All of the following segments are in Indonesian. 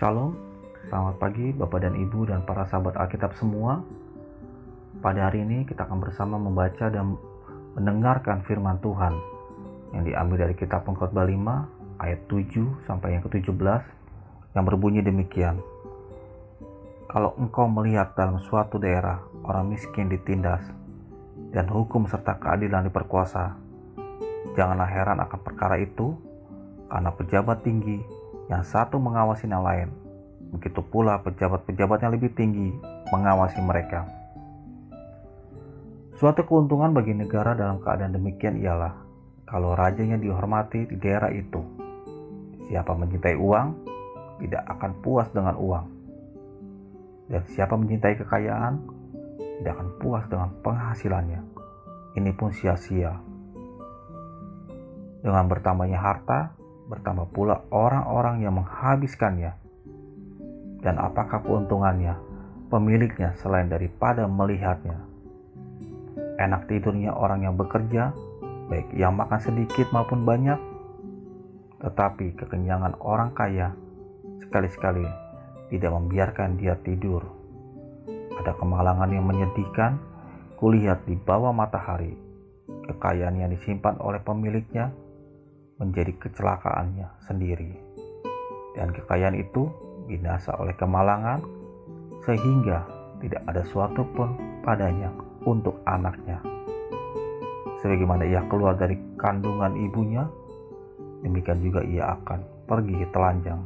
Shalom, selamat pagi Bapak dan Ibu dan para sahabat Alkitab semua. Pada hari ini kita akan bersama membaca dan mendengarkan firman Tuhan yang diambil dari kitab Pengkhotbah 5 ayat 7 sampai yang ke-17 yang berbunyi demikian. Kalau engkau melihat dalam suatu daerah orang miskin ditindas dan hukum serta keadilan diperkuasa, janganlah heran akan perkara itu karena pejabat tinggi yang satu mengawasi yang lain. Begitu pula pejabat-pejabat yang lebih tinggi mengawasi mereka. Suatu keuntungan bagi negara dalam keadaan demikian ialah kalau rajanya dihormati di daerah itu. Siapa mencintai uang tidak akan puas dengan uang. Dan siapa mencintai kekayaan tidak akan puas dengan penghasilannya. Ini pun sia-sia. Dengan bertambahnya harta, bertambah pula orang-orang yang menghabiskannya. Dan apakah keuntungannya pemiliknya selain daripada melihatnya? Enak tidurnya orang yang bekerja, baik yang makan sedikit maupun banyak, tetapi kekenyangan orang kaya sekali-sekali tidak membiarkan dia tidur. Ada kemalangan yang menyedihkan, kulihat di bawah matahari, kekayaan yang disimpan oleh pemiliknya menjadi kecelakaannya sendiri. Dan kekayaan itu binasa oleh kemalangan sehingga tidak ada suatu pun padanya untuk anaknya. Sebagaimana ia keluar dari kandungan ibunya, demikian juga ia akan pergi telanjang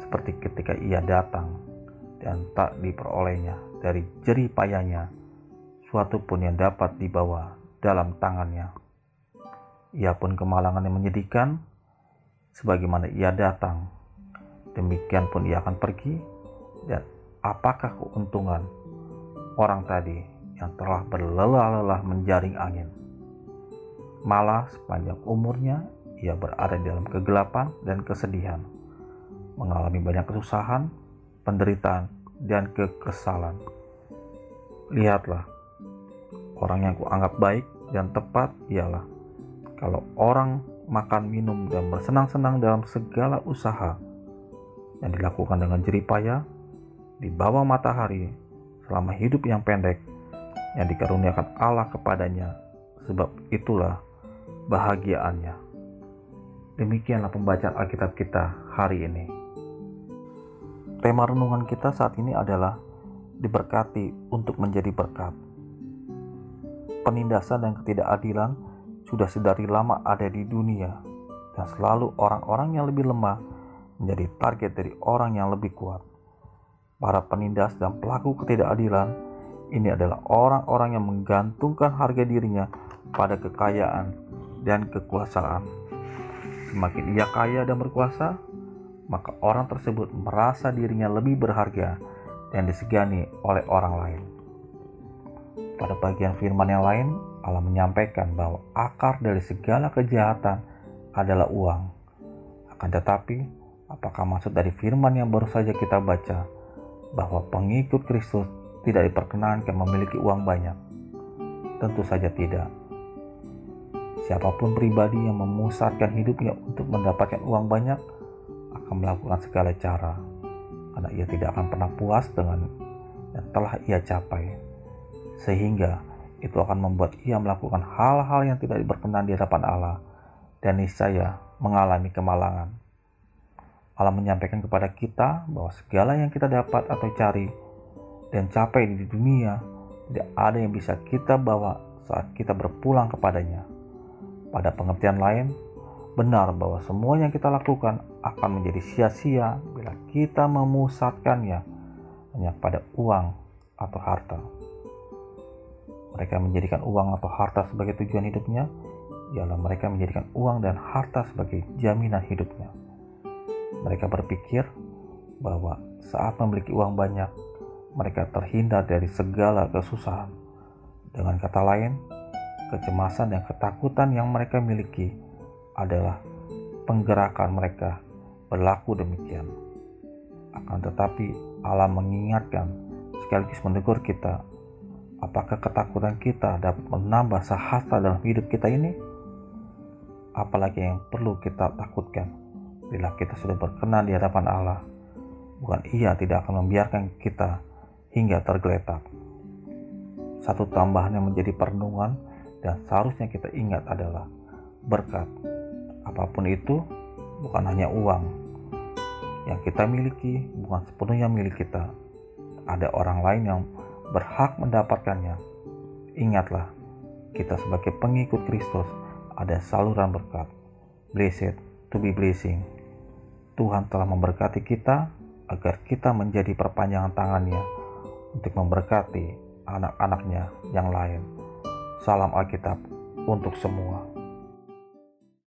seperti ketika ia datang dan tak diperolehnya dari jerih payahnya suatu pun yang dapat dibawa dalam tangannya. Ia pun kemalangan yang menyedihkan, sebagaimana ia datang, demikian pun ia akan pergi, dan apakah keuntungan orang tadi yang telah berlelah-lelah menjaring angin. Malah sepanjang umurnya ia berada dalam kegelapan dan kesedihan, mengalami banyak kesusahan, penderitaan, dan kekesalan. Lihatlah, orang yang kuanggap baik dan tepat ialah kalau orang makan, minum, dan bersenang-senang dalam segala usaha yang dilakukan dengan jerih payah di bawah matahari selama hidup yang pendek yang dikaruniakan Allah kepadanya, sebab itulah bahagiaannya. Demikianlah pembacaan Alkitab kita hari ini. Tema renungan kita saat ini adalah diberkati untuk menjadi berkat. Penindasan dan ketidakadilan sudah sedari lama ada di dunia dan selalu orang-orang yang lebih lemah menjadi target dari orang yang lebih kuat. Para penindas dan pelaku ketidakadilan ini adalah orang-orang yang menggantungkan harga dirinya pada kekayaan dan kekuasaan. Semakin ia kaya dan berkuasa, maka orang tersebut merasa dirinya lebih berharga dan disegani oleh orang lain. Pada bagian firman yang lain, Allah menyampaikan bahwa akar dari segala kejahatan adalah uang. Akan tetapi, apakah maksud dari firman yang baru saja kita baca bahwa pengikut Kristus tidak diperkenankan memiliki uang banyak? Tentu saja tidak. Siapa pun pribadi yang memusatkan hidupnya untuk mendapatkan uang banyak akan melakukan segala cara karena ia tidak akan pernah puas dengan yang telah ia capai. Sehingga itu akan membuat ia melakukan hal-hal yang tidak berkenan di hadapan Allah dan niscaya mengalami kemalangan. Allah menyampaikan kepada kita bahwa segala yang kita dapat atau cari dan capai di dunia tidak ada yang bisa kita bawa saat kita berpulang kepadanya. Pada pengertian lain, benar bahwa semua yang kita lakukan akan menjadi sia-sia bila kita memusatkannya hanya pada uang atau harta mereka menjadikan uang atau harta sebagai tujuan hidupnya, ialah mereka menjadikan uang dan harta sebagai jaminan hidupnya. Mereka berpikir bahwa saat memiliki uang banyak, mereka terhindar dari segala kesusahan. Dengan kata lain, kecemasan dan ketakutan yang mereka miliki adalah penggerakan mereka berlaku demikian. Akan tetapi, Allah mengingatkan sekaligus menegur kita Apakah ketakutan kita dapat menambah sahasta dalam hidup kita ini? Apalagi yang perlu kita takutkan bila kita sudah berkenan di hadapan Allah bukan ia tidak akan membiarkan kita hingga tergeletak. Satu tambahan yang menjadi perenungan dan seharusnya kita ingat adalah berkat. Apa pun itu bukan hanya uang. Yang kita miliki bukan sepenuhnya milik kita. Ada orang lain yang berhak mendapatkannya. Ingatlah, kita sebagai pengikut Kristus ada saluran berkat. Blessed to be blessing. Tuhan telah memberkati kita agar kita menjadi perpanjangan tangannya untuk memberkati anak-anaknya yang lain. Salam Alkitab untuk semua.